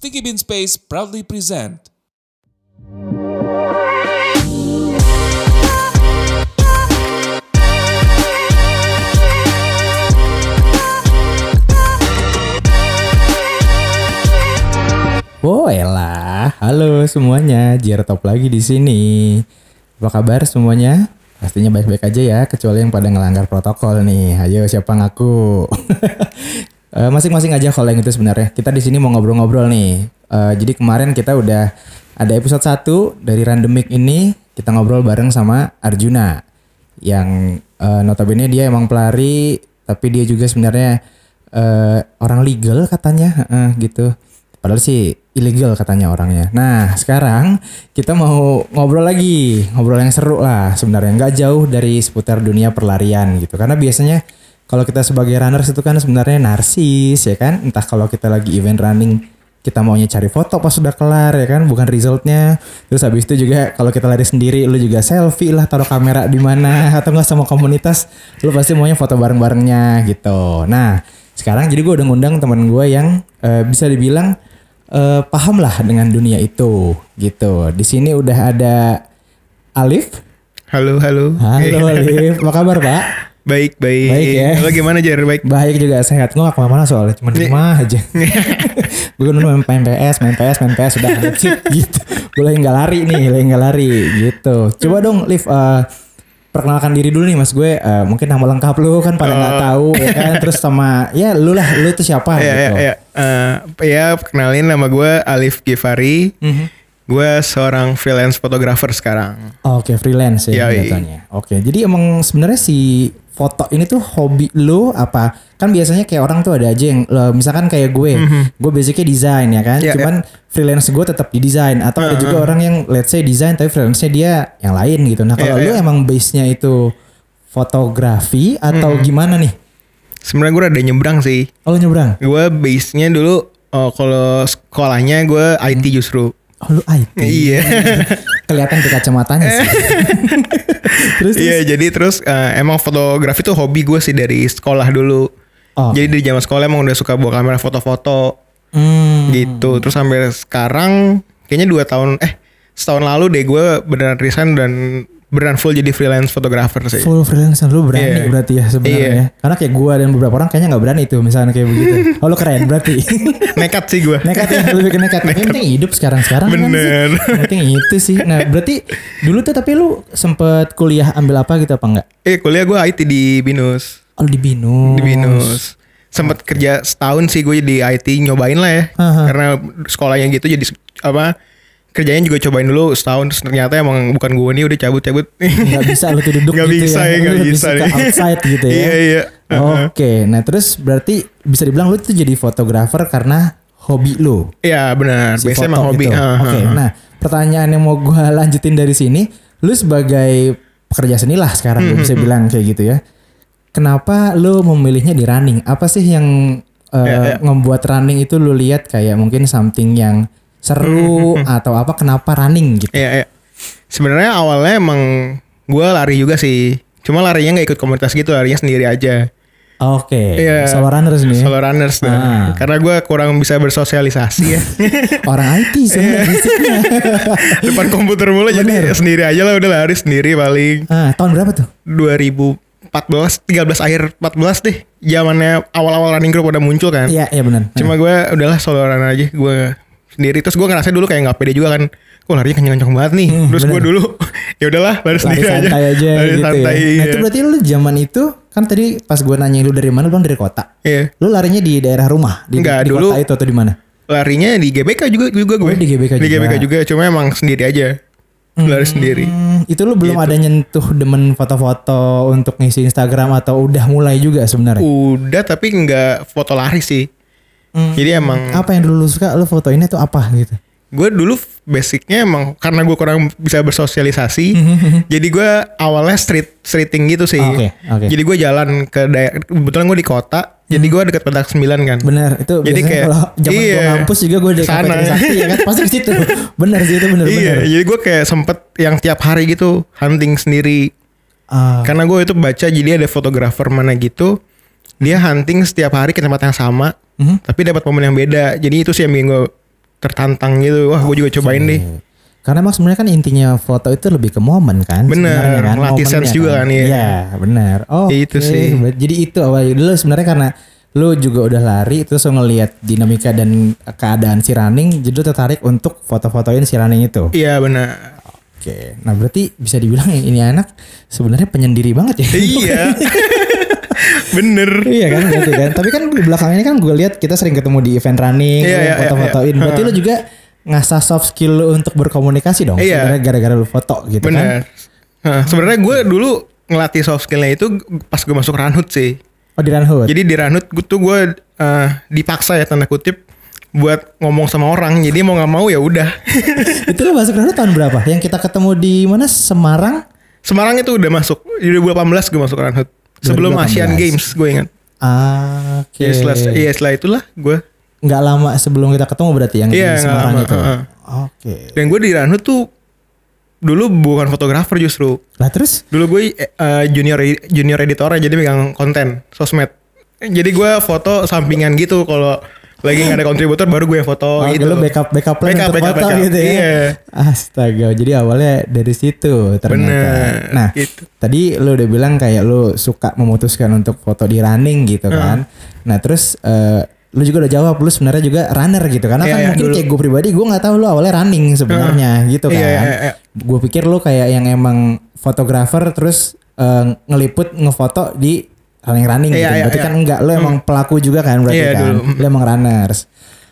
Sticky Bean Space proudly present. Oh elah, halo semuanya, JR Top lagi di sini. Apa kabar semuanya? Pastinya baik-baik aja ya, kecuali yang pada ngelanggar protokol nih. Ayo siapa ngaku? Eh, Masing-masing aja kalau yang itu sebenarnya. Kita di sini mau ngobrol-ngobrol nih. Eh, jadi kemarin kita udah ada episode 1 dari Randomic ini, kita ngobrol bareng sama Arjuna. Yang eh, notabene dia emang pelari, tapi dia juga sebenarnya eh, orang legal katanya, Heeh, gitu. Padahal sih ilegal katanya orangnya. Nah sekarang kita mau ngobrol lagi, ngobrol yang seru lah sebenarnya. Nggak jauh dari seputar dunia perlarian gitu. Karena biasanya kalau kita sebagai runners itu kan sebenarnya narsis ya kan. Entah kalau kita lagi event running kita maunya cari foto pas sudah kelar ya kan, bukan resultnya. Terus habis itu juga kalau kita lari sendiri, lu juga selfie lah taruh kamera di mana atau enggak sama komunitas, lu pasti maunya foto bareng-barengnya gitu. Nah sekarang jadi gue udah ngundang teman gue yang eh, bisa dibilang eh, paham lah dengan dunia itu gitu. Di sini udah ada Alif. Halo, halo. Halo Alif, apa kabar Pak? Baik, baik. Baik ya. Lo gimana Jar? Baik. Baik juga sehat. Gue gak ke mana-mana soalnya, cuma di rumah aja. gue dulu main, PS, main PS, main PS, udah that's it, gitu. Gue lagi nggak lari nih, lagi nggak lari gitu. Coba dong Liv, eh, perkenalkan diri dulu nih mas gue. Eh, mungkin nama lengkap lu kan pada nggak tahu ya kan. Terus sama, ya lu lah, lu tuh siapa Ya, ya, gitu. ya. Eh, ya, kenalin nama gue Alif Givari. Mhm. Gue seorang freelance fotografer sekarang. Oke freelance ya Yoi. katanya. Oke jadi emang sebenarnya si foto ini tuh hobi lu apa? Kan biasanya kayak orang tuh ada aja yang lo- misalkan kayak gue, gue basicnya desain ya kan. Mhm. Iya, Cuman freelance gue tetap di desain atau ada juga orang yang let's say desain tapi freelance-nya dia yang lain gitu. Nah kalau Iya, lu iya. emang base-nya itu fotografi atau Mhm. gimana nih? Sebenarnya gue rada nyebrang sih. Oh nyebrang? Gue base-nya dulu oh, kalau sekolahnya gue IT justru. Oh lu IT. Iya. Kelihatan di kacamatanya sih. terus, Iya, terus? jadi terus eh, emang fotografi tuh hobi gue sih dari sekolah dulu. Oh. Jadi dari zaman sekolah emang udah suka bawa kamera foto-foto. Hmm. gitu terus sampai sekarang kayaknya dua tahun eh setahun lalu deh gue beneran resign dan beneran full jadi freelance fotografer sih Full freelance lu berani Iya. berarti ya sebenarnya Iya. ya. Karena kayak gua dan beberapa orang kayaknya nggak berani tuh misalnya kayak begitu. Oh lu keren berarti. nekat sih gue nekat ya lebih ke nekat. Yang penting hidup sekarang-sekarang kan sih. Bener. Yang penting itu sih. Nah berarti dulu tuh tapi lu sempet kuliah ambil apa gitu apa enggak? eh kuliah gue IT di binus Oh di Binus. di binus sempet kerja setahun sih gue di IT nyobain lah ya Aha. karena sekolahnya gitu jadi apa kerjanya juga cobain dulu setahun terus ternyata emang bukan gue nih udah cabut cabut Nggak bisa lu tuh duduk Nggak gitu bisa ya. ya, nggak bisa nih. outside gitu ya. iya iya Oke, nah terus berarti bisa dibilang lu tuh jadi fotografer karena hobi lu. iya benar si biasanya emang hobi itu. Ah, Oke, ah. nah pertanyaan yang mau gue lanjutin dari sini, lu sebagai pekerja seni lah sekarang Hmm, gue bisa bilang kayak gitu ya. Kenapa lu memilihnya di running? Apa sih yang uh, Ya, ya. membuat running itu lu lihat kayak mungkin something yang seru atau apa? Kenapa running gitu? Iya, iya. Sebenarnya awalnya emang gue lari juga sih. Cuma larinya nggak ikut komunitas gitu, larinya sendiri aja. Oke, Iya. solo runners nih. ya? Solo runners. nah. Ah. Karena gue kurang bisa bersosialisasi ya. Orang IT Iya. sebenarnya. Depan komputer mulu jadi sendiri aja lah udah lari sendiri paling. ah, tahun berapa tuh? 2014, 13 akhir 14 deh. Zamannya awal-awal running group udah muncul kan. Iya, iya benar. Cuma gue udahlah solo runner aja gue sendiri terus gue ngerasa dulu kayak nggak pede juga kan kok larinya kenceng-kenceng banget nih Hmm, terus gue dulu ya udahlah lari lari sendiri aja santai aja, lari gitu santai ya. Nah iya. itu berarti lu zaman itu kan tadi pas gue nanya lu dari mana lu bilang dari kota. Iya. Lu larinya di daerah rumah di, Enggak, di dulu- kota itu atau di mana? larinya di GBK juga juga gue Oh, di GBK di juga. GBK juga cuma emang sendiri aja lari sendiri Hmm, itu lu belum Gitu. ada nyentuh demen foto-foto untuk ngisi Instagram atau udah mulai juga sebenarnya? udah tapi nggak foto lari sih Hmm. jadi emang Apa yang dulu lu suka lu fotoinnya tuh apa gitu? gue dulu basicnya emang karena gue kurang bisa bersosialisasi jadi gue awalnya street streeting gitu sih Oh, oke, oke. jadi gue jalan ke daerah kebetulan gue di kota jadi gue deket petak sembilan kan Bener itu Jadi kayak- kalau zaman gua iya. ngampus juga gue di Sana. Sakti ya kan pasti ke situ. bener sih itu bener iya bener. jadi gue kayak sempet yang tiap hari gitu hunting sendiri Ah, Karena gue itu baca jadi ada fotografer mana gitu dia hunting setiap hari ke tempat yang sama Mhm. tapi dapat momen yang beda jadi itu sih yang bikin gue tertantang gitu. Wah, gue juga cobain deh. Karena emang sebenarnya kan intinya foto itu lebih ke momen kan. Bener, kan, latih sense juga kan, iya. Iya, benar. Oh, Itu sih. Jadi itu awal dulu sebenarnya karena lu juga udah lari terus ngelihat dinamika dan keadaan si running jadi lu tertarik untuk foto-fotoin si running itu. Iya benar. Oke. Nah, berarti bisa dibilang ini anak sebenarnya penyendiri banget ya. iya. Bener. iya kan berarti kan. Tapi kan di belakang ini kan gue lihat kita sering ketemu di event running, Iya, iya, foto-fotoin. iya. Berarti lu juga ngasah soft skill lu untuk berkomunikasi dong. Iya. Sebenarnya gara-gara lu foto gitu kan. Bener. Nah, sebenarnya gue dulu ngelatih soft skillnya itu pas gue masuk Ranhut sih. Oh di Runhood. Jadi di Ranhut gue tuh gue eh, dipaksa ya tanda kutip buat ngomong sama orang. Jadi mau nggak mau ya udah. itu lu masuk Runhood tahun berapa? Yang kita ketemu di mana? Semarang? Semarang itu udah masuk. Di 2018 gue masuk Ranhut. Sebelum 2018. Asian Games gue ingat. Ah, Oke. Iya setelah, iya setelah itulah gue. Nggak lama sebelum kita ketemu berarti yang Iya, di Semarang lama, itu. heeh. Oke. Dan gue di Ranhut tuh dulu bukan fotografer justru. Lah terus? Dulu gue eh, junior junior editor jadi megang konten sosmed. Jadi gue foto sampingan gitu kalau lagi nggak ada kontributor baru gue foto Oh, gitu. lu backup backup plan Backup, untuk backup, foto backup. gitu ya. Iya. Astaga, jadi awalnya dari situ ternyata. Bener, Nah, gitu. tadi lu udah bilang kayak lu suka memutuskan untuk foto di running gitu kan. Nah, terus eh, lu juga udah jawab lu sebenarnya juga runner gitu karena Iya, kan iya, mungkin dulu. kayak gue pribadi gue nggak tahu lu awalnya running sebenarnya gitu kan. Iya, iya, iya. Gue pikir lu kayak yang emang fotografer terus eh, ngeliput ngefoto di running running gitu. Iya, berarti iya. kan enggak lu emang pelaku juga kan berarti Iya, kan. dulu. Lu emang runners.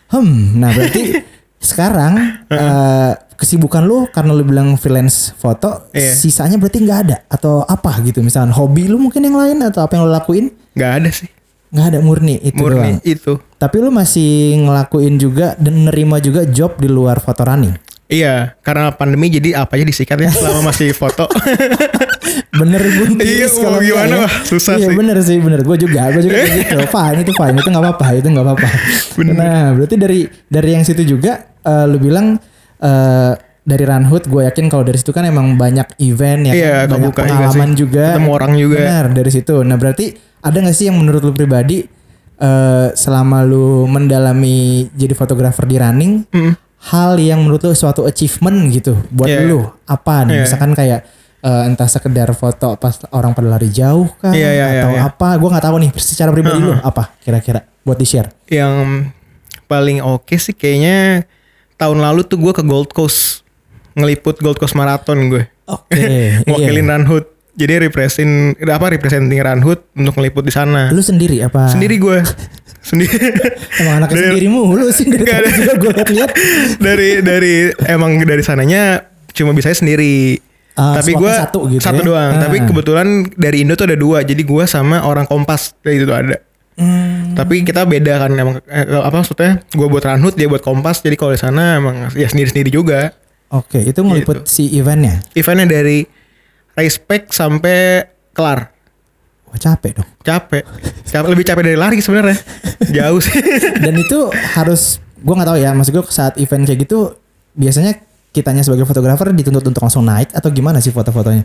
Hmm, nah berarti sekarang eh, kesibukan lu karena lu bilang freelance foto, Iya. sisanya berarti nggak ada atau apa gitu? Misalnya hobi lu mungkin yang lain atau apa yang lu lakuin? Nggak ada sih. Nggak ada murni itu Murni doang. itu. Tapi lu masih ngelakuin juga dan nerima juga job di luar foto running. Iya, karena pandemi jadi apa aja disikat ya selama masih foto. Bener gue Iya, mau gimana, Wah, susah iya, sih. bener sih bener gue juga gue juga gitu fine itu fine itu nggak apa-apa itu nggak apa-apa nah berarti dari dari yang situ juga eh, lu bilang eh, dari Runhood gue yakin kalau dari situ kan emang banyak event ya Iya, kan? banyak kebuka juga pengalaman sih. juga, Ketemu orang juga. benar dari situ nah berarti ada nggak sih yang menurut lu pribadi eh, selama lu mendalami jadi fotografer di running Mm. Hal yang menurut lu suatu achievement gitu buat Iya. lu apa nih Iya. misalkan kayak eh, entah sekedar foto pas orang pada lari jauh kan iya, iya, atau iya. apa gue nggak tahu nih secara pribadi lu apa kira-kira buat di share Yang paling oke sih kayaknya tahun lalu tuh gue ke Gold Coast ngeliput Gold Coast Marathon gue. oke iya. Ngewakilin Ranhut. Jadi representing apa representing Ranhut untuk ngeliput di sana. lu sendiri apa Sendiri gue. Sendiri. emang anaknya Dari- sendiri mulu sih dari ada. juga gue liat-liat dari dari emang dari sananya cuma bisa sendiri. Ah, tapi gue satu gitu ya? doang. Ah. Tapi kebetulan dari Indo tuh ada dua. Jadi gue sama orang Kompas dari itu tuh ada. Hmm, Tapi kita beda kan emang eh, apa maksudnya? Gue buat Ranhut dia buat Kompas. Jadi kalau di sana emang ya sendiri sendiri juga. oke itu ngeliput Gitu. si eventnya Eventnya dari pack sampai kelar. Wah capek dong Capek. capek lebih capek dari lari sebenarnya. Jauh sih. dan itu harus gue nggak tahu ya maksud gue saat event kayak gitu biasanya kitanya sebagai fotografer dituntut untuk langsung naik atau gimana sih foto-fotonya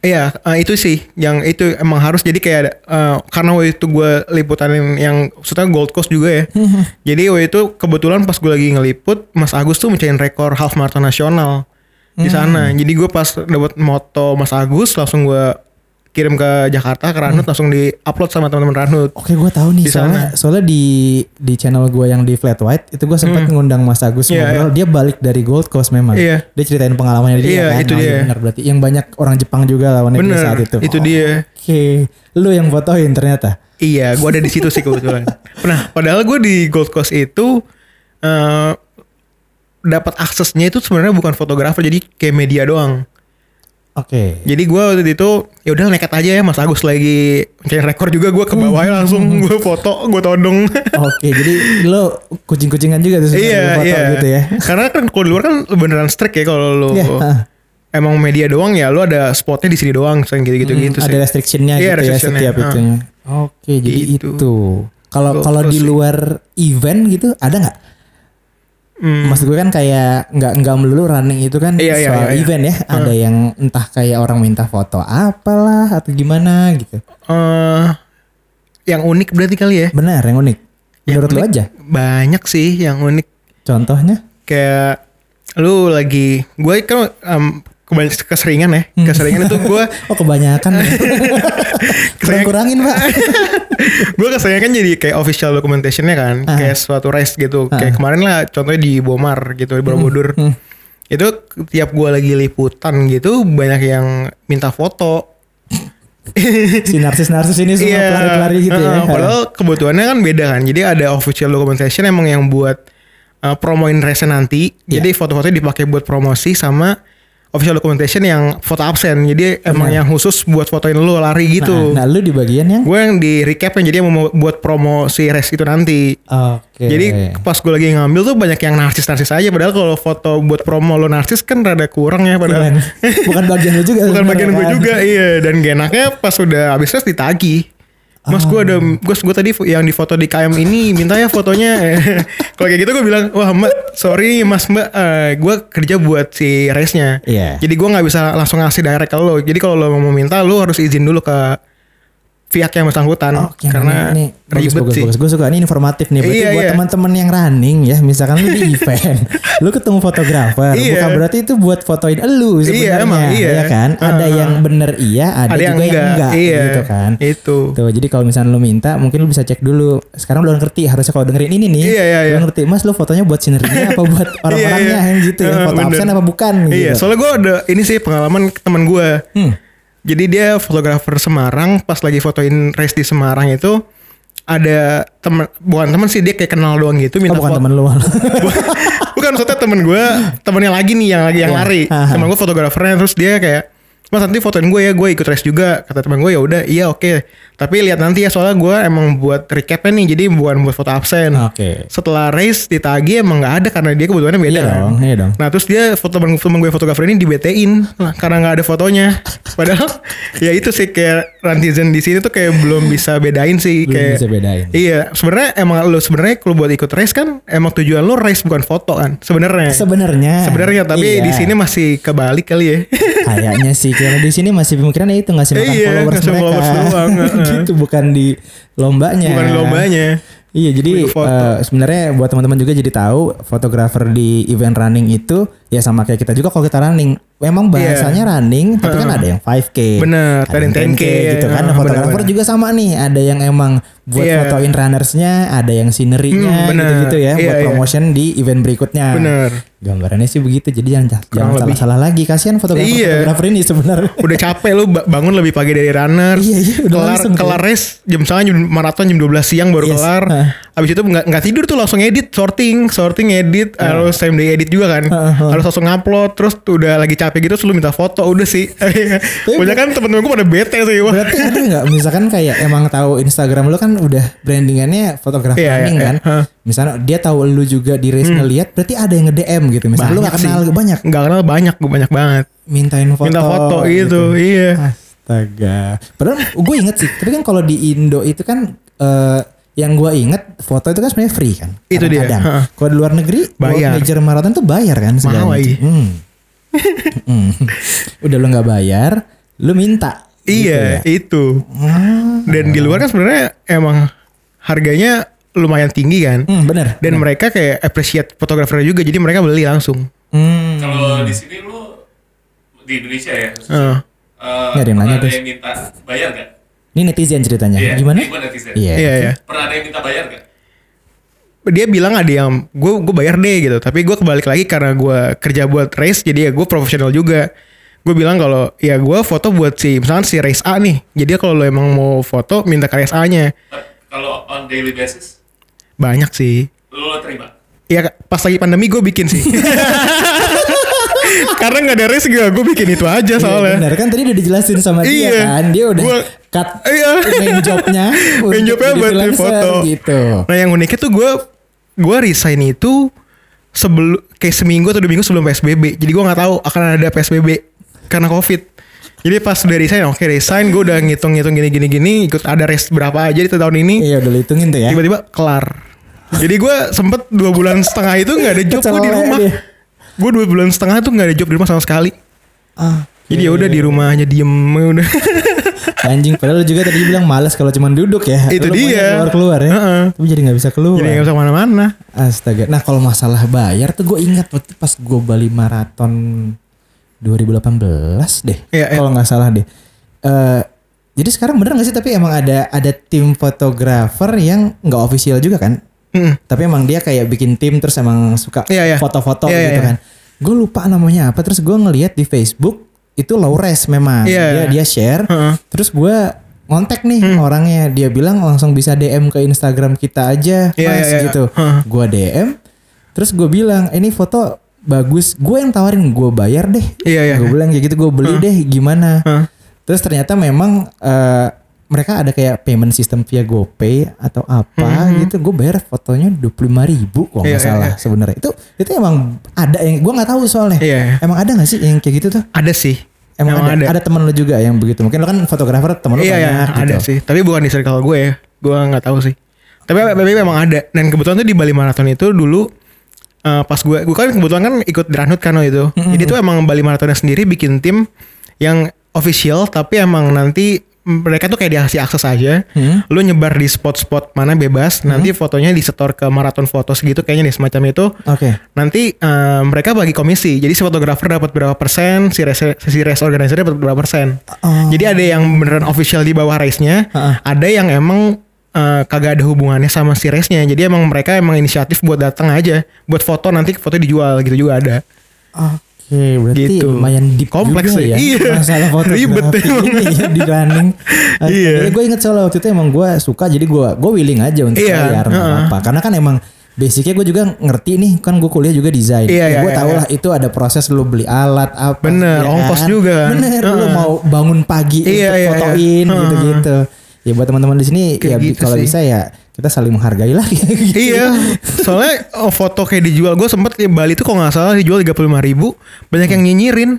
Iya, eh, itu sih yang itu emang harus jadi kayak eh, karena waktu itu gue liputan yang maksudnya Gold Coast juga ya. jadi waktu itu kebetulan pas gue lagi ngeliput, Mas Agus tuh mencahin rekor half marathon nasional di sana. Jadi gue pas dapat moto Mas Agus langsung gue kirim ke Jakarta ke Ranut langsung di upload sama teman-teman Ranut. Oke gue tahu nih Di soalnya soalnya di di channel gue yang di Flat White itu gue sempat ngundang Mas Agus Hmm. Iya, ngobrol dia balik dari Gold Coast memang Iya. dia ceritain pengalamannya dia Iya, kan itu Oh, iya dia. benar berarti yang banyak orang Jepang juga lawannya Bener, saat itu itu Oh, dia. oke lu yang fotoin ternyata Iya, gue ada di situ sih kebetulan. Nah, padahal gue di Gold Coast itu eh dapat aksesnya itu sebenarnya bukan fotografer, jadi kayak media doang. Oke Jadi gue waktu itu ya udah nekat aja ya Mas Agus lagi mencari rekor juga gue ke bawah Hmm. langsung gue foto gue todong. oke jadi lu kucing-kucingan juga tuh iya foto iya. gitu ya Karena kan kalau di luar kan beneran strict ya kalau lu Iya, ah. emang media doang ya lu ada spotnya di sini doang misalnya gitu-gitu Hmm, gitu ada sih. restrictionnya Iya, gitu ya setiap itunya oke jadi Gitu. itu kalau kalau di luar event gitu ada nggak Hmm. Maksud gue kan kayak nggak nggak melulu running itu kan Iya, iya, soal iya, iya. event ya. Ada yang entah kayak orang minta foto apalah atau gimana gitu. Eh, yang unik berarti kali ya. Benar yang unik. Yang Menurut lu unik aja. Banyak sih yang unik. Contohnya? kayak lu lagi gue kan um, kebanyakan keseringan ya Hmm. keseringan itu gue Oh kebanyakan ya. Kurang kurangin pak. gue keseringan kan jadi kayak official documentationnya kan Ah. kayak suatu race gitu kayak kemarin lah contohnya di Bomar gitu di Borobudur Hmm. itu tiap gue lagi liputan gitu banyak yang minta foto Si narsis-narsis ini semua Iya, pelari-pelari gitu ya. uh, Padahal kebutuhannya kan beda kan. Jadi ada official documentation emang yang buat uh, promoin race nanti. Iya. Jadi foto-fotonya dipakai buat promosi sama official documentation yang foto absen. Jadi emang yang khusus buat fotoin lu lari gitu. Nah, nah, lu di bagian yang Gue yang di recapnya jadi yang mau buat promosi race itu nanti. Oke. Jadi pas gue lagi ngambil tuh banyak yang narsis-narsis aja. Padahal kalau foto buat promo lo narsis kan rada kurang ya. Padahal bukan, bukan bagian lu juga. bukan bagian gue juga iya dan gak enaknya pas udah habis tes ditagi Mas gue ada gue gue tadi yang difoto di KM ini minta ya fotonya kalau kayak gitu gue bilang wah mbak sorry mas mbak eh, gue kerja buat si race nya Iya. jadi gue nggak bisa langsung ngasih direct ke lo. Jadi kalau lo mau minta lo harus izin dulu ke pihak yang bersangkutan Oke, karena ini, ini bagus, ribet bagus, sih bagus. Gue suka ini informatif nih. Berarti Iya, buat iya. teman-teman yang running ya, misalkan lu di event, lu ketemu fotografer, Iya. bukan berarti itu buat fotoin elu sebenarnya, emang, iya. ya kan? Ada Uh-uh. yang bener iya, ada, ada yang juga yang enggak, enggak, iya gitu kan? itu Tuh, jadi kalau misalnya lu minta, mungkin lu bisa cek dulu. Sekarang lu ngerti, harusnya kalau dengerin ini nih, Iya, iya, iya. lu ngerti, mas lu fotonya buat sinerinya apa buat orang-orangnya Iya, iya. yang gitu, yang Uh, foto absen apa bukan? Iya, gitu. soalnya gue ada ini sih pengalaman teman gue. Hmm. Jadi dia fotografer Semarang, pas lagi fotoin race di Semarang itu ada teman bukan teman sih dia kayak kenal doang gitu Oh, minta bukan foto. temen lu. bukan maksudnya temen gue temennya lagi nih yang lagi yang Iya. lari temen gue fotografernya terus dia kayak mas nanti fotoin gue ya gue ikut race juga kata temen gue ya udah iya oke tapi lihat nanti ya soalnya gue emang buat recapnya nih jadi bukan buat foto absen Oke. setelah race ditagi emang nggak ada karena dia kebutuhannya beda Iya kan. dong, iya dong. Nah terus dia foto temen, temen gue fotografer ini dibetein lah, karena nggak ada fotonya. Padahal ya itu sih kayak rantizen di sini tuh kayak belum bisa bedain sih Belum kayak. bisa bedain. Iya sebenarnya emang lo sebenarnya kalau buat ikut race kan emang tujuan lo race bukan foto kan sebenarnya. Sebenarnya. Sebenarnya tapi Iya. di sini masih kebalik kali ya. Kayaknya sih karena di sini masih pemikirannya itu ngasih makan Iya, followers mereka. followers doang. gitu bukan di lombanya. bukan lombanya. Iya jadi eh, sebenarnya buat teman-teman juga jadi tahu fotografer di event running itu ya sama kayak kita juga kalau kita running memang bahasanya running tapi kan ada yang 5K Iya. Bener, ada yang ada yang 10K, gitu kan Nah, fotografer juga sama nih ada yang emang buat Iya. fotoin runnersnya ada yang Hmm, scenerinya bener. gitu-gitu ya Iya, buat iya. promotion di event berikutnya Bener. gambarannya sih begitu jadi jangan jangan lebih. salah-salah lagi kasihan fotografer Iya. fotografer ini sebenarnya Udah capek lu ba- bangun lebih pagi dari runner. Iya, iya, udah kelar kelar race jam misalnya jam maraton jam 12 siang baru Yes, kelar. ah. Habis itu nggak nggak tidur tuh langsung edit, sorting, sorting, edit, harus time day edit juga kan. Ah, ah. Harus langsung upload terus tuh udah lagi capek gitu terus lu minta foto udah sih. Banyak kan temen-temen gue pada bete sih. Berarti ada nggak misalkan kayak emang tahu Instagram lu kan udah brandingannya fotografer Iya, running iya, kan. iya. Hah. Misalnya dia tahu lu juga di race ngeliat berarti ada yang nge-DM gitu. Misalnya lu gak sih. kenal banyak Nggak kenal banyak, gue banyak banget. mintain foto. Minta foto gitu, iya. Astaga. Padahal gue inget sih, tapi kan kalau di Indo itu kan eh, yang gue inget foto itu kan sebenarnya free kan. Itu dia. Kalau di luar negeri, Bayar. Major marathon tuh bayar kan Mahal, iya. Hmm. Hmm. Udah lu nggak bayar, lu minta. Iya, Gitu itu. ya. Ah. Dan di luar kan sebenarnya emang harganya lumayan tinggi kan. Hmm, bener. Dan mereka kayak appreciate fotografer juga jadi mereka beli langsung. Hmm. Kalau di sini lu di Indonesia ya, Heeh. Nggak ada yang nanya, ada yang minta bayar gak? Ini netizen ceritanya. Iya, Gimana? ini gua netizen. Iya. Iya ya. Pernah ada yang minta bayar gak? Dia bilang ada yang gue gue bayar deh gitu. Tapi gue kebalik lagi karena gue kerja buat race jadi ya gue profesional juga. Gue bilang kalau ya gue foto buat si misalkan si race A nih. Jadi kalau lo emang mau foto minta ke race A-nya. Eh, Kalau on daily basis, Banyak sih. lu lo terima? Ya pas lagi pandemi gue bikin sih. Karena nggak ada race gue, gue bikin itu aja Iya, soalnya. benar kan tadi udah dijelasin sama dia Iya. kan. Dia udah Gua- cut Iya. main jobnya. Main jobnya buat foto. gitu. Nah yang uniknya tuh gue gue resign itu sebelum kayak seminggu atau dua minggu sebelum PSBB. Jadi gue nggak tahu akan ada PSBB karena COVID. Jadi pas udah resign, oke resign, gue udah ngitung-ngitung gini-gini gini, ikut ada race berapa aja di tahun ini, Iya udah hitungin tuh ya. tiba-tiba kelar. Jadi gue sempet dua bulan setengah itu nggak ada job gue di rumah. Gue dua bulan setengah tuh nggak ada job di rumah sama sekali. Ah, Jadi ya udah di rumah aja diem udah. Anjing padahal lu juga tadi bilang males kalau cuman duduk ya. Itu Lu dia. Keluar-keluar ya. Heeh. Tapi jadi nggak bisa keluar. Jadi nggak usah ke mana-mana. Astaga. Nah kalau masalah bayar tuh gue ingat waktu pas gue Bali Marathon 2018 deh. Iya, iya. Kalau nggak salah deh. Eh jadi sekarang bener gak sih tapi emang ada ada tim fotografer yang nggak official juga kan? Mm. Tapi emang dia kayak bikin tim terus emang suka Iya, iya. foto-foto Iya, iya, gitu iya. kan. Gue lupa namanya apa terus gue ngeliat di Facebook itu low res memang. Iya. Dia dia share. Heeh. Terus gue ngontek nih Hmm. orangnya. Dia bilang langsung bisa DM ke Instagram kita aja, Iya, Mas iya, iya. gitu. Heeh. Gue DM. Terus gue bilang ini foto bagus. Gue yang tawarin gue bayar deh. Iya, iya. Gue bilang kayak gitu gue beli deh gimana. Heeh. Terus ternyata memang eh, mereka ada kayak payment system via GoPay atau apa gitu. Gue bayar fotonya dua puluh ribu kalau nggak Hmm. Iya, iya, salah iya. sebenarnya. Itu itu emang ada yang gue nggak tahu soalnya. Iya, iya. Emang ada nggak sih yang kayak gitu tuh? Ada sih. Emang, Emang ada, ada. ada teman lu juga yang begitu. Mungkin lu kan fotografer temen lu Iya, iya, banyak ada gitu. sih. Tapi bukan di circle gue ya. Gue nggak tahu sih. Tapi, tapi memang ada. Dan kebetulan tuh di Bali Marathon itu dulu eh, pas gue, gue kan kebetulan kan ikut Dranhut kan itu. Jadi tuh emang Bali Marathonnya sendiri bikin tim yang official, tapi emang nanti mereka tuh kayak dikasih akses aja. Hmm. Lu nyebar di spot-spot mana bebas. Nanti fotonya disetor ke maraton foto segitu kayaknya nih semacam itu. Oke. Nanti eh, mereka bagi komisi. Jadi si fotografer dapat berapa persen, si race, si race organizer dapat berapa persen. Oh. Jadi ada yang beneran official di bawah race-nya, Heeh. ada yang emang eh, kagak ada hubungannya sama si race-nya. Jadi emang mereka emang inisiatif buat datang aja, buat foto nanti foto dijual gitu juga ada. Oke, berarti Gitu. lumayan deep Kompleks juga ya. Iya. Masalah Ribet fotografi emang. ini ya di running. Iya. Gue inget soalnya waktu itu emang gue suka jadi gue gue willing aja untuk Iya, bayar nggak heeh. apa-apa. Karena kan emang basicnya gue juga ngerti nih kan gue kuliah juga desain. Iya, iya, gue iya, tau iya. lah itu ada proses lu beli alat apa. Bener, ya ongkos kan? juga. Bener, lu Heeh. mau bangun pagi Iya, untuk iya, iya. fotoin Heeh. gitu-gitu. Ya buat teman-teman di sini ya Kayak gitu kalau sih. bisa ya kita saling menghargai lah. gitu. iya, soalnya oh, foto kayak dijual. Gue sempet di Bali tuh kalau nggak salah dijual 35 ribu. Banyak yang nyinyirin.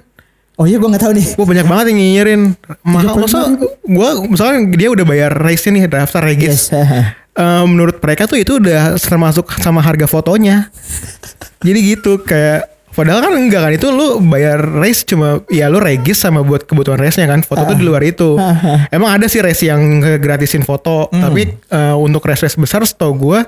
Oh iya gue nggak tahu nih. Wah banyak banget yang nyinyirin. Mahal. Masa gue misalnya dia udah bayar race nih daftar regis. Yes. Eh, menurut mereka tuh itu udah termasuk sama harga fotonya. Jadi gitu kayak padahal kan enggak kan itu lu bayar race cuma ya lu regis sama buat kebutuhan race-nya kan. Foto tuh di luar itu. Emang ada sih race yang gratisin foto, tapi eh, untuk race-race besar setau gua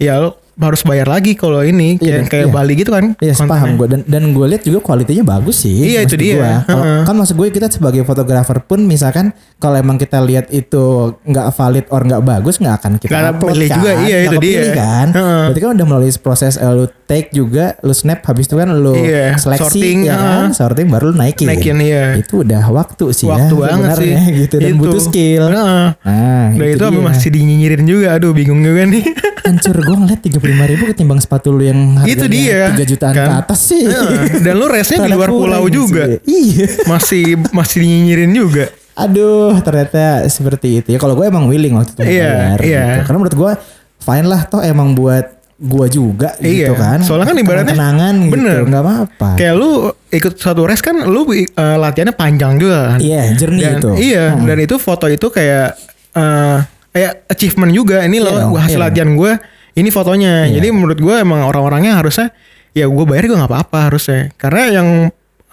ya lu harus bayar lagi kalau ini iya, kayak, iya. Bali gitu kan. Iya, paham gue dan dan gue lihat juga kualitinya bagus sih. Iya, itu dia. Gua. Uh -huh. Kan maksud gue kita sebagai fotografer pun misalkan kalau emang kita lihat itu nggak valid or nggak bagus nggak akan kita gak upload pilih kan. juga iya gak itu dia. kan. Uh -huh. Berarti kan udah melalui proses eh, lu take juga, lu snap habis itu kan lu iya, seleksi sorting, ya kan, sorting baru lu naikin. Naikin iya. Itu udah waktu sih ya, waktu ya. banget sih. gitu dan itu. butuh skill. Uh -huh. Nah, udah itu, itu masih dinyinyirin juga aduh bingung juga nih. Hancur gue ngeliat 30 lima ribu ketimbang sepatu lu yang harganya itu dia tiga jutaan kan? ke atas sih. Uh, dan lu resnya di luar pulau juga. iya. Masih masih nyinyirin juga. Aduh ternyata seperti itu ya. Kalau gue emang willing waktu itu iya, yeah, bayar yeah. Gitu. karena menurut gue fine lah toh emang buat gue juga gitu iya. kan. Soalnya kan ibaratnya kenangan gitu, bener. gitu nggak apa-apa. Kayak lu ikut satu race kan lu uh, latihannya panjang juga kan? Iya jernih itu. iya hmm. dan itu foto itu kayak uh, kayak achievement juga. Ini iya loh hasil iya latihan gue ini fotonya. Iya. Jadi menurut gue emang orang-orangnya harusnya ya gue bayar juga nggak apa-apa harusnya. Karena yang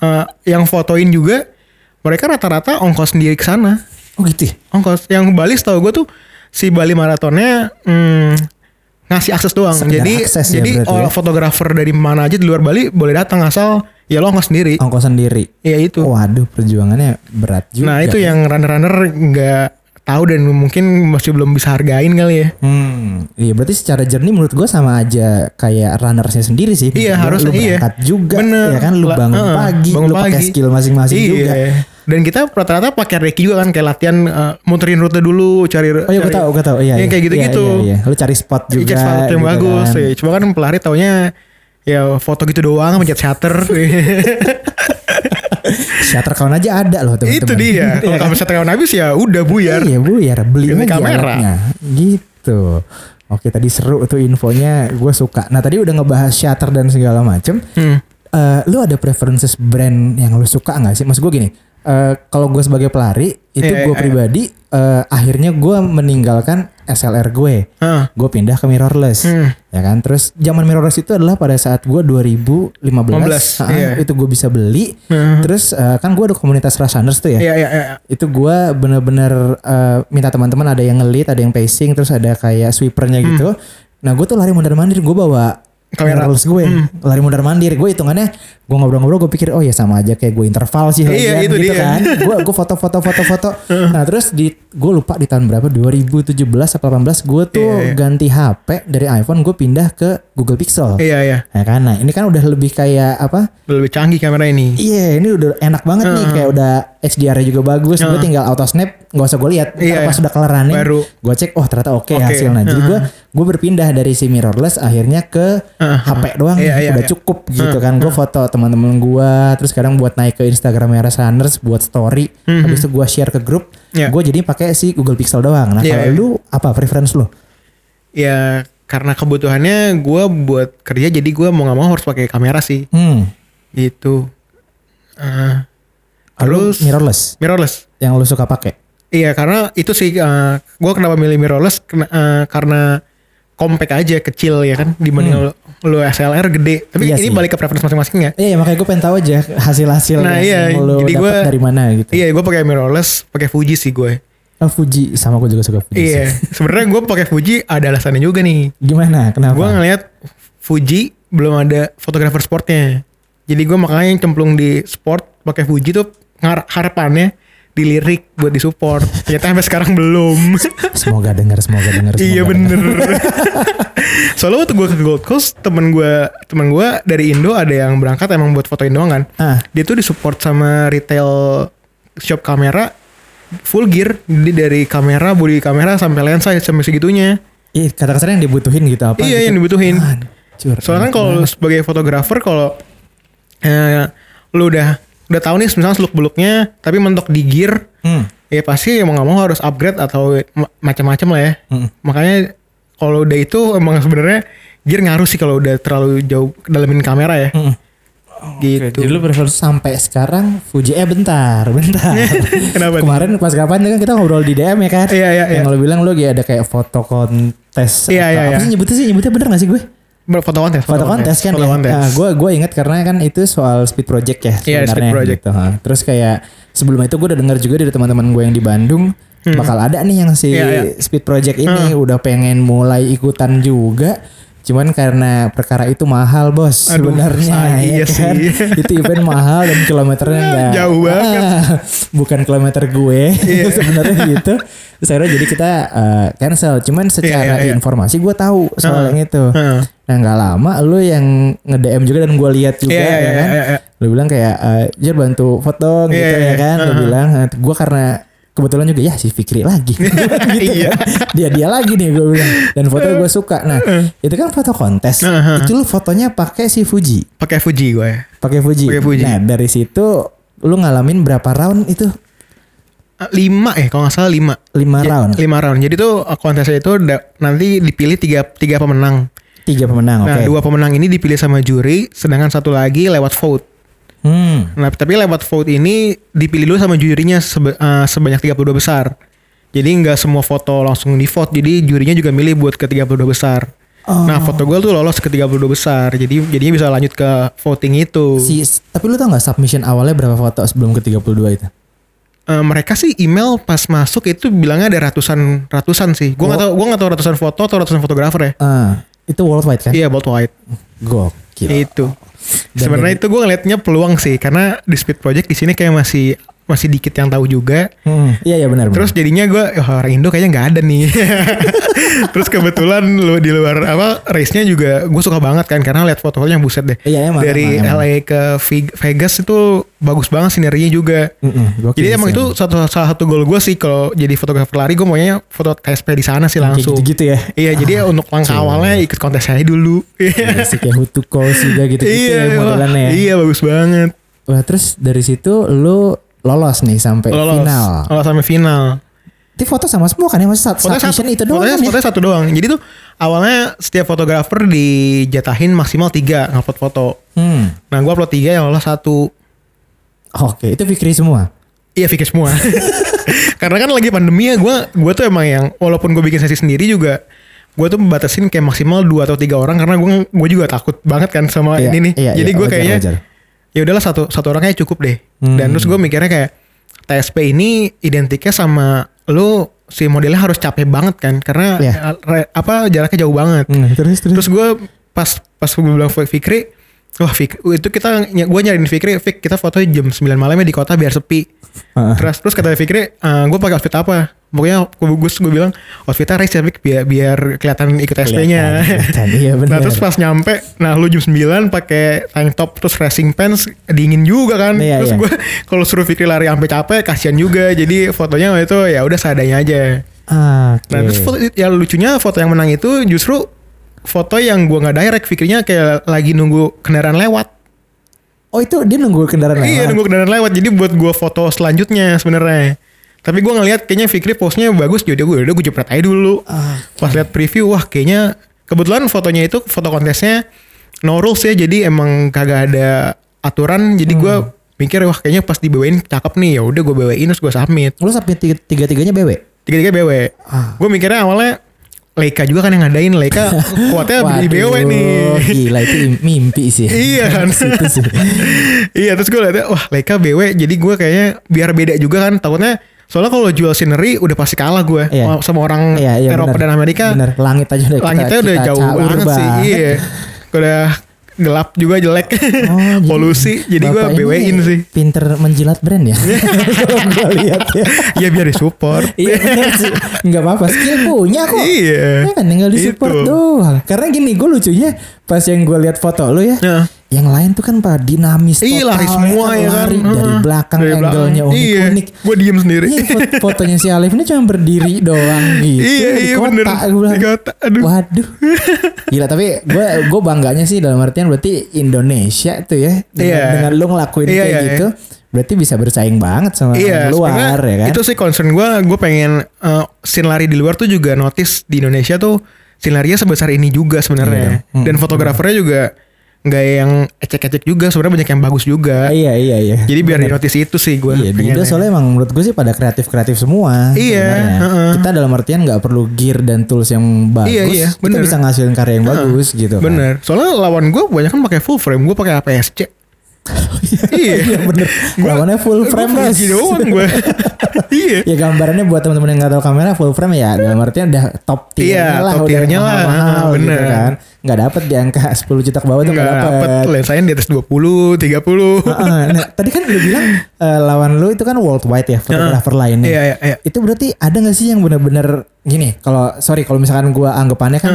eh, yang fotoin juga mereka rata-rata ongkos sendiri ke sana. Oh gitu ya? Ongkos yang Bali setahu gue tuh si Bali maratonnya hmm, ngasih akses doang. Sekedar jadi akses ya jadi oh, ya? fotografer dari mana aja di luar Bali boleh datang asal ya lo ongkos sendiri. Ongkos sendiri. Ya itu. Waduh, perjuangannya berat juga. nah itu yang runner-runner nggak tahu dan mungkin masih belum bisa hargain kali ya. Hmm, iya berarti secara jernih menurut gue sama aja kayak runnersnya sendiri sih. Iya, harusnya lu iya. juga, Bener. ya kan lu bangun heeh, pagi, bangun lu pakai skill masing-masing iya. juga. Dan kita rata-rata pakai reki juga kan kayak latihan eh, muterin rute dulu, cari Oh iya gue cari- tahu, gue tahu. Iya, Yang iya. kayak gitu-gitu. Iya, iya, iya. Lu cari spot juga. Iya, spot yang gitu bagus. kan. ya. Cuma kan pelari taunya ya foto gitu doang pencet shutter. Shutter count aja ada loh teman-teman. itu dia. Kalau kamu shutter count habis ya udah buyar. Iya buyar, beli aja kamera. alatnya. Gitu. Oke tadi seru tuh infonya, gue suka. Nah tadi udah ngebahas shutter dan segala macem. Hmm. Eh, lu ada preferences brand yang lu suka nggak sih? Maksud gue gini, eh, kalau gue sebagai pelari itu Iya, gue iya, pribadi eh, akhirnya gue meninggalkan SLR gue. Heeh. Gue pindah ke mirrorless. Hmm. Ya kan? Terus zaman mirrorless itu adalah pada saat gue 2015. 15, Ah, iya. Itu gue bisa beli. Heeh. Terus eh, kan gue ada komunitas Rushers tuh ya. Iya iya iya. Itu gue bener-bener eh, minta teman-teman ada yang ngelit, ada yang pacing, terus ada kayak sweepernya gitu. Nah gue tuh lari mondar mandir, gue bawa Hmm. Kamera. Hmm. mirrorless gue, lari mondar mandir. Gue hitungannya, gue ngobrol-ngobrol, gue pikir oh ya sama aja kayak gue interval sih. Iya, lagian," itu gitu dia. kan. Gue gue foto-foto foto-foto. nah terus di gue lupa di tahun berapa 2017 atau 18 gue tuh Iya, iya. ganti HP dari iPhone gue pindah ke Google Pixel. Iya iya. Ya kan, nah ini kan udah lebih kayak apa? Lebih canggih kamera ini. Iya, ini udah enak banget nih kayak udah HDR-nya juga bagus. Gue tinggal auto snap, nggak usah gue lihat. Iya, pas iya. udah kelar running, Baru. gue cek, oh ternyata oke Oke. hasilnya. Jadi gue gue berpindah dari si mirrorless akhirnya ke Uh-huh. HP doang, Iya, iya, udah iya. cukup gitu kan. Gue foto teman-teman gue, terus kadang buat naik ke Instagramnya Runners buat story. Habis itu gue share ke grup. Iya. Gue jadi pakai si Google Pixel doang. Nah Iya, kalau iya. lu apa preference lu? Ya karena kebutuhannya gue buat kerja jadi gue mau nggak mau harus pakai kamera sih. Hmm. Gitu. Eh, Lu terus mirrorless mirrorless. yang lu suka pakai? Iya karena itu sih gue kenapa milih mirrorless kena- eh, karena compact aja kecil ya kan dibanding lu, lu SLR gede. Tapi Iya ini sih. balik ke preference masing-masing ya. Iya, makanya gue pengen tahu aja hasil-hasil Nah, iya, yang lu jadi gua- dari mana gitu. Iya gue pakai mirrorless, pakai Fuji sih gue. Oh, Fuji sama gue juga suka Fuji. Iya sebenarnya gue pakai Fuji ada alasannya juga nih. Gimana? Kenapa? Gue ngeliat Fuji belum ada fotografer sportnya. Jadi gue makanya cemplung di sport pakai Fuji tuh harapannya dilirik buat disupport. Ternyata sampai sekarang belum. semoga dengar, semoga dengar. iya bener. Soalnya waktu gue ke Gold Coast temen gue temen gue dari Indo ada yang berangkat emang buat fotoin doang kan. Ah. Dia tuh disupport sama retail shop kamera full gear. Jadi dari kamera, body kamera sampai lensa sampai segitunya. Iya, kata kasarnya yang dibutuhin gitu apa? Iya, gitu. yang dibutuhin. Hancur. Soalnya kan kalau sebagai fotografer kalau eh, lu udah udah tahu nih misalnya seluk beluknya tapi mentok di gear Hmm. ya pasti mau nggak mau harus upgrade atau ma- macam-macam lah ya. Hmm. Makanya kalau udah itu emang sebenarnya gear ngaruh sih kalau udah terlalu jauh dalamin kamera ya. Hmm. Gitu. Jadi lu prefer sampai sekarang Fuji eh bentar, bentar. Kenapa nih? Kemarin pas kapan kan kita ngobrol di DM ya kan? Iya, iya, Yang iya. lu bilang lu lagi ada kayak foto kontes. Iya, iya, Apa iya. sih nyebutnya sih? Nyebutnya bener gak sih gue? Foto kontes. foto kontes kan Foto ya. Nah, gue gue ingat karena kan itu soal speed project ya Iya, sebenarnya speed project. gitu. ha. Terus kayak sebelum itu gue udah dengar juga dari teman-teman gue yang di Bandung bakal ada nih yang si Hmm. Iya, iya. speed project ini udah pengen mulai ikutan juga. Cuman karena perkara itu mahal bos Aduh, sebenarnya ah, iya ya kan. sih. itu event mahal dan kilometernya enggak Jauh banget. Iya. bukan kilometer gue sebenarnya gitu. Terus akhirnya jadi kita uh, cancel. Cuman secara iya, iya. informasi gue tahu soal Heeh. yang itu. Heeh. Nah nggak lama lu yang nge-DM juga dan gue lihat juga Iya, iya, ya kan. iya, iya. Lu bilang kayak eh, Jar bantu foto gitu Iya, ya iya. kan. Lu Heeh. bilang gue karena kebetulan juga ya si Fikri lagi. gitu Iya. kan. Dia dia lagi nih gue bilang. Dan foto gue suka. Nah itu kan foto kontes. Heeh. Itu lu fotonya pakai si Fuji. Pakai Fuji gue. Pakai Fuji. Pakai Fuji. Nah dari situ lu ngalamin berapa round itu? Eh, Lima eh kalau nggak salah lima. Lima Ya, round. Lima round. Jadi tuh eh, kontesnya itu nanti dipilih tiga tiga pemenang. Tiga pemenang. Nah dua pemenang ini dipilih sama juri, sedangkan satu lagi lewat vote. Hmm. Nah tapi lewat vote ini dipilih dulu sama jurinya sebe- eh, sebanyak 32 besar. Jadi nggak semua foto langsung di vote, jadi jurinya juga milih buat ke 32 besar. Oh. Nah foto gue tuh lolos ke 32 besar, jadi jadinya bisa lanjut ke voting itu. Si, tapi lu tau nggak submission awalnya berapa foto sebelum ke 32 itu? Eh, mereka sih email pas masuk itu bilangnya ada ratusan ratusan sih. Gue nggak tahu gue nggak tahu ratusan foto atau ratusan fotografer ya. Ah, itu worldwide kan? Iya, bold Gokil. Itu. Dan Sebenarnya itu gue ngeliatnya peluang sih karena di Speed Project di sini kayak masih masih dikit yang tahu juga. Hmm, iya iya benar. Terus jadinya gue oh, orang Indo kayaknya nggak ada nih. Terus kebetulan lu di luar apa race-nya juga gue suka banget kan karena lihat fotonya buset deh. Iya, emang, Dari emang, emang. LA ke Ve- Vegas itu bagus banget sinerginya juga. Mm-mm, Jadi emang itu satu salah satu goal gue sih kalau jadi fotografer lari gue maunya foto KSP di sana sih langsung. gitu-gitu ya. Iya jadi untuk langkah awalnya ikut kontes saya dulu. Iya sih kayak Hutu Calls juga gitu-gitu iya, ya modelannya. ya. iya bagus banget. Wah, terus dari situ lu lolos nih sampai Lolos, final. lolos sampai final. Itu foto sama semua kan ya? Masih satu, Fotonya satu, itu doang fotonya, kan ya? fotonya satu doang. Jadi tuh awalnya setiap fotografer dijatahin maksimal tiga ngupload foto. Hmm. Nah gue upload tiga yang lolos satu. Oke, itu Fikri semua. Iya Vicky semua. Karena kan lagi pandemi ya gue gue tuh emang yang walaupun gue bikin sesi sendiri juga gue tuh batasin kayak maksimal dua atau tiga orang karena gue gue juga takut banget kan sama Iya, ini nih. iya, Jadi iya, gue kayaknya wajar. Ya udahlah satu satu orangnya cukup deh. Hmm. Dan terus gue mikirnya kayak TSP ini identiknya sama lu si modelnya harus capek banget kan karena Iya. eh, re- apa jaraknya jauh banget. Hmm, terus terus. Terus gue pas pas gue bilang Fikri, wah Fik, itu kita gue nyariin Fikri, Fik kita foto jam 9 malam ya di kota biar sepi. Heeh. Terus terus kata Fikri, gue pakai outfit apa? Pokoknya gue gue gue bilang outfitnya race ya Fik biar biar kelihatan ikut SP-nya. Iya bener. Nah terus pas nyampe, nah lu jam 9 pakai tank top terus racing pants dingin juga kan. Iya, terus iya. gue kalau suruh Fikri lari sampai capek kasihan juga. Jadi fotonya waktu itu ya udah seadanya aja. Ah, Nah terus foto, yang lucunya foto yang menang itu justru foto yang gua nggak direct fikirnya kayak lagi nunggu kendaraan lewat. Oh itu dia nunggu kendaraan lewat. Iya nunggu kendaraan lewat. Jadi buat gua foto selanjutnya sebenarnya. Tapi gua ngelihat kayaknya Fikri postnya bagus jadi gue udah gue jepret aja dulu. Ah, Pas lihat preview wah kayaknya kebetulan fotonya itu foto kontesnya no rules ya jadi emang kagak ada aturan jadi gua Hmm. mikir wah kayaknya pas dibawain cakep nih ya udah gue bawain terus gue submit Lu sampai tiga, tiga tiganya BW. tiga-tiga BW. Ah. Gue mikirnya awalnya Leica juga kan yang ngadain Leica kuatnya di BW Waduh, nih. Gila itu im- mimpi sih. iya kan. Sih. iya terus gue liatnya wah Leica BW jadi gue kayaknya biar beda juga kan takutnya soalnya kalau jual scenery udah pasti kalah gue Iya. sama orang Iya, iya, Eropa bener. dan Amerika. Bener, langit aja udah kita- Langitnya udah kita jauh banget, sih. banget. Iya. Udah gelap juga jelek. Oh, jadi Polusi jadi gue BW-in sih. Pinter menjilat brand ya. Gue lihat ya. ya biar disupport. Iya sih. Enggak apa-apa. Skill punya kok. Iya. Ya kan tinggal di support Itu. doang. Karena gini gue lucunya pas yang gue lihat foto lu ya. Nah. Yang lain tuh kan pak dinamis Iya total, lari semua ya kan. Lari dari belakang Dari belakang. angle-nya unik-unik. Iya, gue diem sendiri. Iya fot- fotonya si Alif ini cuma berdiri doang gitu. Iya, di iya, kota, bener. Gua bilang, Di kota, aduh. Waduh. Gila tapi gue gue bangganya sih dalam artian berarti Indonesia tuh ya dengan, Iya. dengan lu ngelakuin Iya, kayak iya, gitu. Berarti bisa bersaing banget sama Iya, yang luar ya kan. Itu sih concern gue. Gue pengen uh, scene lari di luar tuh juga notice di Indonesia tuh scene larinya sebesar ini juga sebenarnya. Iya. Hmm, Dan fotografernya juga nggak yang ecek-ecek juga. Sebenarnya banyak yang bagus juga. Iya iya iya. Jadi biar di notice itu sih gue. Iya, di Indo soalnya emang menurut gue sih pada kreatif-kreatif semua. Iya, sebenarnya. heeh. Kita dalam artian nggak perlu gear dan tools yang bagus. Iya, iya, kita bener. bisa ngasilin karya yang bagus gitu kan. Bener. Soalnya lawan gue banyak kan pakai full frame. Gue pakai APS-C. Iya. Iya bener. Lawannya full frame Gue guys. doang gue. iya. ya gambarannya buat teman-teman yang nggak tahu kamera full frame ya dalam artian udah top tier Iya, lah top udah tiernya lah. mahal gitu Bener. kan nggak dapet di angka 10 juta ke bawah tuh nggak Nggak dapet, dapet lensanya di atas 20, 30. Heeh, nah tadi kan lu bilang eh, lawan lu itu kan worldwide ya fotografer lainnya Iya, iya, iya. itu berarti ada nggak sih yang benar-benar gini kalau sorry kalau misalkan gua anggapannya kan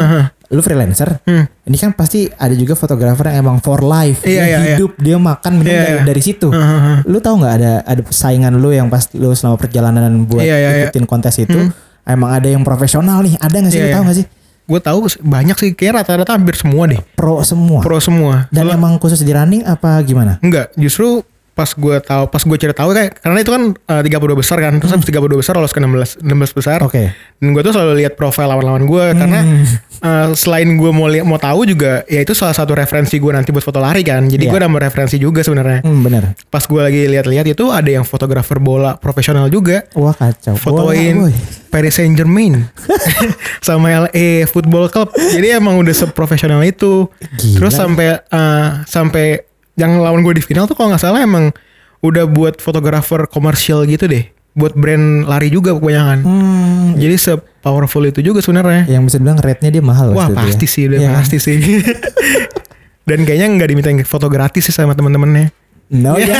lu freelancer Hmm. ini kan pasti ada juga fotografer yang emang for life Iya, dia iya, iya. hidup dia makan minum Iya, dari, iya. dari situ Heeh, lu tahu nggak ada ada saingan lu yang pas lu selama perjalanan buat Iya, iya, iya. ikutin kontes itu emang ada yang profesional nih ada nggak sih Iya, lu tahu iya. nggak sih Gue tahu banyak sih. Kayak rata-rata hampir semua deh. pro semua Pro semua. dan emang khusus di running apa gimana Enggak, justru pas gue tahu pas gue cari tahu kayak karena itu kan eh, 32 besar kan terus habis 32 besar lolos ke 16 16 besar Hmm. Oke. dan gue tuh selalu lihat profil lawan-lawan gue karena eh, selain gue mau li- mau tahu juga ya itu salah satu referensi gue nanti buat foto lari kan jadi Iya. gue nambah referensi juga sebenarnya hmm, bener pas gue lagi lihat-lihat itu ada yang fotografer bola profesional juga wah kacau fotoin Bola. Paris Saint Germain sama LA Football Club jadi emang udah seprofesional itu Gila. terus sampai eh, sampai yang lawan gue di final tuh kalau nggak salah emang udah buat fotografer komersial gitu deh buat brand lari juga kebanyakan Hmm, jadi se powerful itu juga sebenarnya yang bisa bilang rate-nya dia mahal wah pasti ya. sih udah Iya. pasti sih dan kayaknya nggak diminta foto gratis sih sama temen-temennya No ya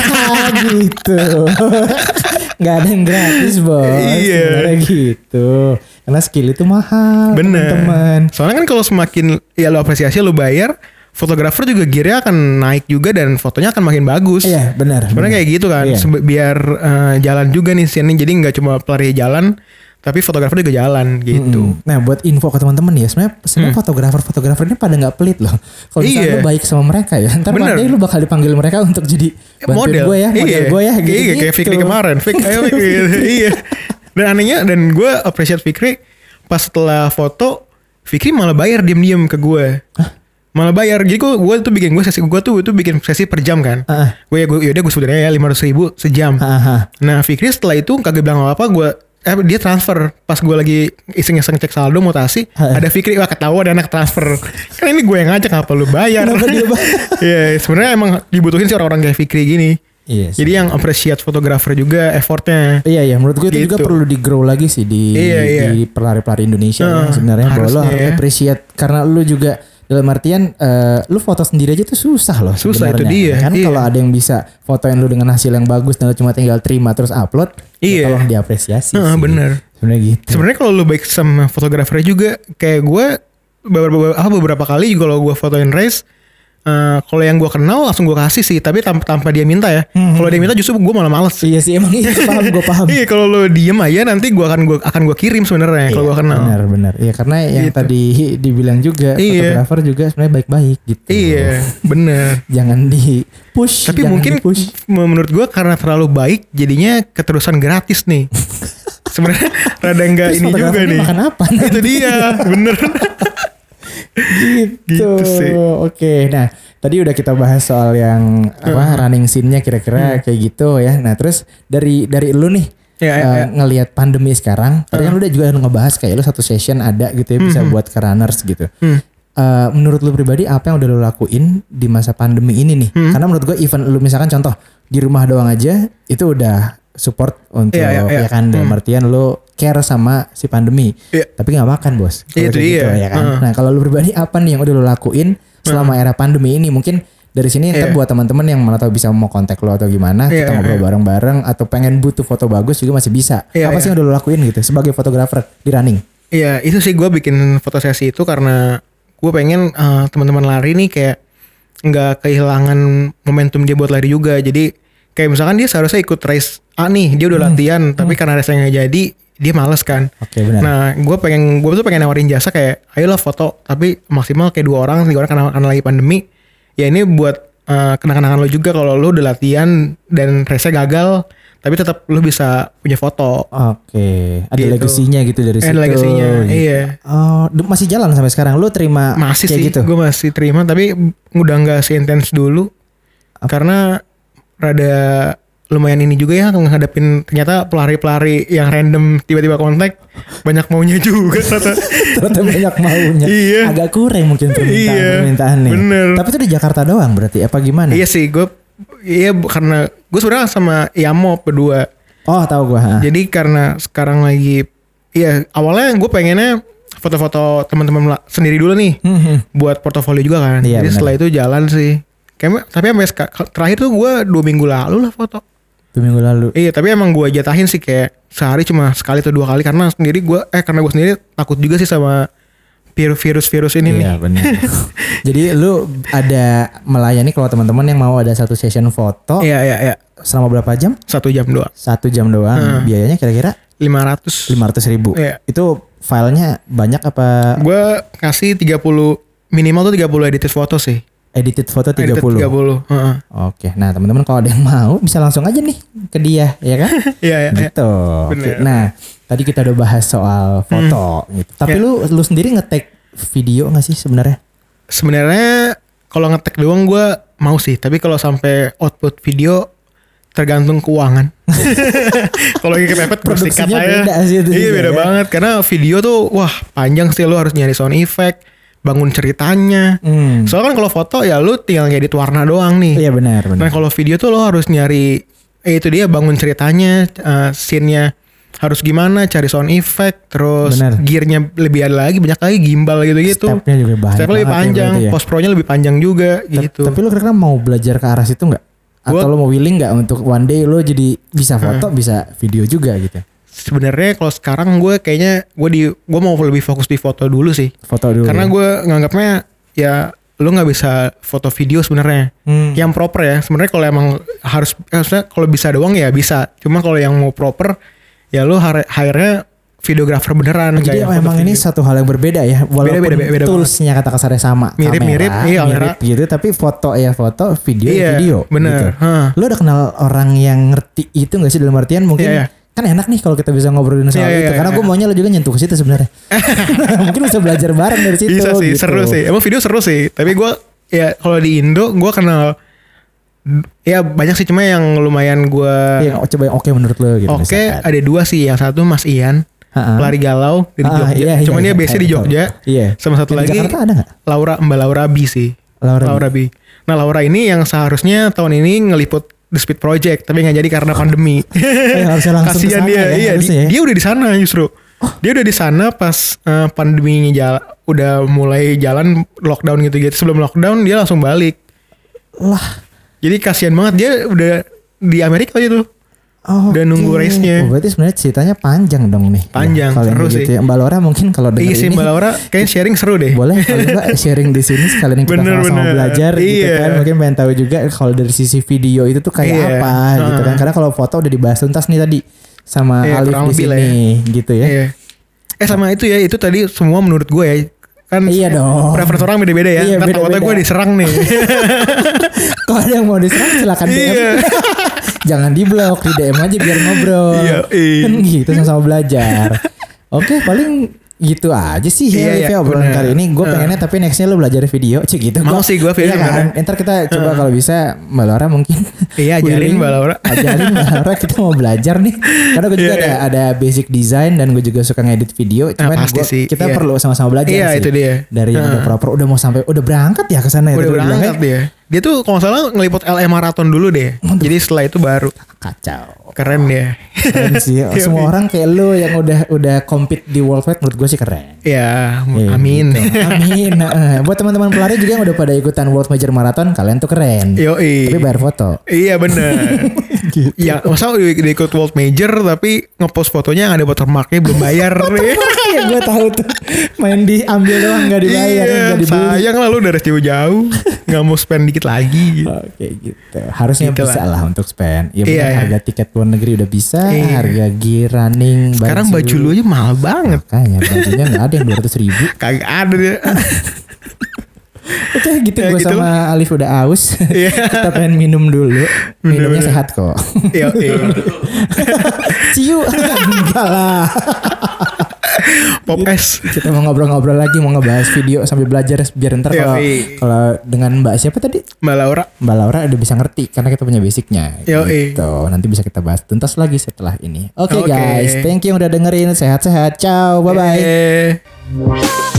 gitu. Nggak ada yang gratis bos. Iya. Sebenarnya gitu. Karena skill itu mahal. Bener. Teman-teman. Soalnya kan kalau semakin ya lo apresiasi lo bayar, fotografer juga gearnya akan naik juga dan fotonya akan makin bagus. Iya benar. Sebenarnya benar. kayak gitu kan, Iya. Biar eh, jalan juga nih scene jadi nggak cuma pelari jalan, tapi fotografer juga jalan gitu. Mm. Nah buat info ke teman-teman ya sebenarnya sebenarnya fotografer-fotografer ini pada nggak pelit loh. Kalau misalnya Iya. lu baik sama mereka ya, ntar Bener. lu bakal dipanggil mereka untuk jadi bantuin gue ya, model iya. gue ya, gitu. Iya, kayak Fikri kemarin. Fik, ayo Fikri. iya. Dan anehnya dan gue appreciate Fikri pas setelah foto, Fikri malah bayar diem-diem ke gue. Malah bayar jadi gue gue tuh bikin gue sesi gue tuh itu bikin sesi per jam kan Ah. gue ya gue yaudah gue sebenarnya ya lima ribu sejam Haha. nah Fikri setelah itu kagak bilang apa apa gue eh dia transfer pas gue lagi iseng-iseng cek saldo mutasi Ah. ada Fikri wah ketahuan ada anak transfer kan ini gue yang ngajak apa lu bayar? Iya sebenarnya emang dibutuhin sih orang-orang kayak Fikri gini Iya sih. jadi yang appreciate fotografer juga effortnya Iya iya menurut gue itu juga Gitu. perlu di grow lagi sih di Iya, iya. di pelari-pelari Indonesia Heeh, ya, sebenarnya bahwa lo harus appreciate karena lu juga dalam artian eh, lu foto sendiri aja tuh susah loh Susah, itu sebenarnya. dia, kan iya. kalau ada yang bisa fotoin lu dengan hasil yang bagus dan lu cuma tinggal terima terus upload ya Iya. tolong diapresiasi Heeh, sih. bener. sebenarnya gitu Sebenarnya kalau lu baik sama fotografernya juga kayak gue beberapa apa beberapa kali juga kalau gue fotoin race eh, kalau yang gue kenal langsung gue kasih sih tapi tanpa, tanpa dia minta ya. Kalau dia minta justru gue malah males. iya sih emang itu paham gue paham Iya kalau lu diem aja nanti gue akan gue akan gue kirim sebenarnya kalau gue kenal. benar benar iya karena yang Gitu. tadi dibilang juga Iya. fotografer juga sebenarnya baik-baik gitu Iya bener. jangan di push Tapi mungkin push menurut gue karena terlalu baik jadinya keterusan gratis nih. Sebenarnya rada enggak ini juga nih. makan apa Itu dia, bener. Gitu. Gitu sih. Oke, nah tadi udah kita bahas soal yang apa running scene-nya kira-kira kayak gitu ya. Nah, terus dari dari lu nih Ya, ya, eh, ya. ngelihat pandemi sekarang, tadi kan lu udah juga ngebahas kayak lu satu session ada gitu ya bisa buat ke runners gitu. Eh, menurut lu pribadi apa yang udah lu lakuin di masa pandemi ini nih? Karena menurut gua event lu misalkan contoh di rumah doang aja itu udah support untuk Iya, iya, iya. ya kan dalam artian lu care sama si pandemi. Iya. Tapi nggak makan, Bos. Itu kayak gitu, ya kan. Heeh. Nah, kalau lu pribadi apa nih yang udah lu lakuin selama era pandemi ini? Mungkin dari sini Iya. buat teman-teman yang mana tahu bisa mau kontak lo atau gimana, Iya, kita iya, ngobrol bareng-bareng atau pengen butuh foto bagus juga masih bisa. Iya, apa sih iya. yang udah lu lakuin gitu sebagai fotografer di running? Iya itu sih gue bikin foto sesi itu karena gue pengen eh, teman-teman lari nih kayak nggak kehilangan momentum dia buat lari juga. Jadi kayak misalkan dia seharusnya ikut race A nih, dia udah latihan, tapi karena race nggak jadi, dia males kan. Oke, benar. Nah gue pengen gue tuh pengen nawarin jasa kayak ayolah foto, tapi maksimal kayak dua orang, tiga orang karena, karena lagi pandemi. Ya ini buat eh, kenang-kenangan lo juga kalau lo udah latihan dan race-nya gagal, tapi tetap lo bisa punya foto. Oke, ada Gitu. legasinya gitu dari Ada situ. legasinya, gitu. iya. Oh, masih jalan sampai sekarang. Lu terima masih kayak sih gitu? gue masih terima tapi udah nggak seintens dulu karena rada lumayan ini juga ya ngadepin ternyata pelari-pelari yang random tiba-tiba kontak banyak maunya juga ternyata Ternyata banyak maunya. Iya. Agak kurang mungkin permintaan Iya, permintaan nih. bener. Tapi itu di Jakarta doang berarti apa gimana? iya sih gue iya karena gue sebenarnya sama Yamo berdua Oh, tahu ha. jadi karena sekarang lagi iya awalnya gue pengennya foto-foto teman-teman sendiri dulu nih Hmm, buat portofolio juga kan Iya, jadi bener. setelah itu jalan sih Kayak, tapi sampai terakhir tuh gue dua minggu lalu lah foto Dua minggu lalu. Iya tapi emang gue jatahin sih kayak sehari cuma sekali atau dua kali karena sendiri gue eh karena gue sendiri takut juga sih sama vir- virus-virus ini Iya nih. benar. Jadi lu ada melayani kalau teman-teman yang mau ada satu session foto Iya iya iya selama berapa jam? satu jam doang Satu jam doang. Biayanya kira-kira 500 lima ratus ribu. Iya. Itu filenya banyak apa? Gue kasih 30 minimal tuh 30 edited foto sih. Edited foto 30. Edited 30. Heeh. Oke, nah teman-teman kalau ada yang mau bisa langsung aja nih ke dia, ya kan? Iya iya. iya. gitu. Oke. Bener. Nah, tadi kita udah bahas soal foto gitu. Tapi Ya. lu lu sendiri nge-take video nggak sih sebenarnya? Sebenarnya kalau ngetek doang gue mau sih, tapi kalau sampai output video tergantung keuangan. kalau lagi kepepet Produksinya beda sih itu Iya beda ya. banget karena video tuh wah panjang sih lu harus nyari sound effect, bangun ceritanya. Hmm. Soalnya kan kalau foto ya lu tinggal ngedit warna doang nih. Iya benar, Nah kalau video tuh lo harus nyari eh itu dia bangun ceritanya, eh, scene-nya harus gimana, cari sound effect, terus Benar. gearnya lebih ada lagi, banyak lagi gimbal gitu-gitu. Stepnya juga banyak Stepnya lebih ya panjang, berarti ya. post pro-nya lebih panjang juga Ta- gitu. Tapi lu kira-kira mau belajar ke arah situ nggak? Atau Gua- lu mau willing nggak untuk one day lu jadi bisa foto, bisa video juga gitu? Sebenarnya kalau sekarang gue kayaknya gue di gue mau lebih fokus di foto dulu sih. Foto dulu. Karena ya? gue nganggapnya ya lu nggak bisa foto video sebenarnya. Hmm. Yang proper ya. Sebenarnya kalau emang harus eh, maksudnya kalau bisa doang ya bisa. Cuma kalau yang mau proper ya lu hire-nya videographer beneran. Jadi foto memang ini video. satu hal yang berbeda ya, walaupun Beda, beda, beda toolsnya kata kasarnya sama, Mirip-mirip, kamera, iya, mirip gitu, tapi foto ya foto, video ya Iya, video. bener. Gitu. Hah. Lu udah kenal orang yang ngerti itu gak sih dalam artian mungkin Iya, iya. Kan enak nih kalau kita bisa ngobrolin soal Iya, iya, itu. Karena iya. gue maunya lo juga nyentuh ke situ sebenarnya. Mungkin bisa belajar bareng dari situ. Bisa sih, gitu. seru sih. Emang video seru sih. Tapi gue ya kalau di Indo gue kenal ya banyak sih cuma yang lumayan gue Iya, oh, coba yang oke menurut lo gitu. oke misalkan. ada dua sih. Yang satu Mas Ian Ha-ha. lari galau di Ah, Jogja. iya, iya, Cuman iya, dia biasanya di Jogja. Iya. Sama satu Yang lagi Jakarta ada? Laura Mbak Laura B sih. Laura B. B. Nah Laura ini yang seharusnya tahun ini ngeliput The Speed Project tapi nggak jadi karena pandemi. Eh, harusnya langsung Kasihan dia. ya, iya, harusnya ya. dia udah di sana justru. Dia udah di sana pas eh, pandeminya jalan, udah mulai jalan lockdown gitu-gitu. Sebelum lockdown dia langsung balik. Lah. Jadi kasihan banget dia udah di Amerika aja tuh. Oh, Udah nunggu oke. race-nya. Oh, berarti sebenarnya ceritanya panjang dong nih. Panjang, yang seru kayak sih. gitu ya. Mbak Laura mungkin kalau denger Iya ini Mbak Laura kayaknya sharing seru deh. boleh kalau Mbak sharing di sini sekalian kita Bener, sama-sama bener. belajar gitu Iya. kan. Mungkin pengen tahu juga kalau dari sisi video itu tuh kayak Iya. apa gitu kan. Karena kalau foto udah dibahas tuntas nih tadi sama Iya, Alif di sini gitu ya. Iya. Eh sama itu ya, itu tadi semua menurut gue ya. Kan Iya dong. preferensi orang beda-beda ya. Iya, Ntar takutnya beda-beda. gue diserang nih. Kalau ada yang mau diserang silakan. Iya. Jangan di blok, di DM aja biar ngobrol. Iya, iya. Kan gitu sama-sama belajar. Oke, paling gitu aja sih Iya, ya, obrolan bener. kali ini. Gue pengennya tapi nextnya lu belajar video, cik gitu. Mau sih gua video Iya kan? Ntar kita coba kalau bisa Mbak Laura mungkin. Iya, ajarin Mbak Laura. Ajarin Mbak Laura kita mau belajar nih. Karena gue juga Iya, ada iya. ada basic design dan gue juga suka ngedit video. Cuman pasti gua- sih, kita iya. perlu sama-sama belajar Iya, sih. itu dia. Dari yang udah proper udah mau sampai udah berangkat ya ke sana ya. Udah berangkat dia. Dia tuh kalau salah ngeliput LA Marathon dulu deh. Jadi setelah itu baru Kacau. Keren dia. Keren sih. Iya, Semua orang kayak lu yang udah udah compete di World Fight menurut gue sih keren. Ya, Iya, amin. gitu. Amin. Heeh. Buat teman-teman pelari juga yang udah pada ikutan World Major Marathon, kalian tuh keren. Yoi. Tapi bayar foto. Iya bener. Ya masa udah ikut World Major tapi ngepost fotonya ada watermarknya belum bayar. Iya gue tahu tuh. Main diambil doang nggak dibayar, iya, dibeli. sayang lah lu dari jauh-jauh nggak mau spend dikit lagi. gitu. Oke gitu. Harusnya Gitu bisa lah. lah untuk spend. Ya Iya, iya. harga tiket luar negeri udah bisa, Iya. harga gear running, Sekarang baju lu aja mahal banget. Makanya bajunya nggak ada yang 200 ribu. Kagak ada dia. Oke gitu Ya, gue gitu sama Alif udah aus. Iya. Kita pengen minum dulu. Minumnya Bener-bener. sehat kok. Iya, iya. Ciu. Enggak lah. Pop. Kita mau ngobrol-ngobrol lagi mau ngebahas video sambil belajar biar ntar kalau kalau dengan Mbak siapa tadi? Mbak Laura. Mbak Laura udah bisa ngerti karena kita punya basicnya. Yoi. Gitu. Nanti bisa kita bahas tuntas lagi setelah ini. Oke Oke. guys, thank you yang udah dengerin. Sehat-sehat. Ciao. Bye bye. Eh.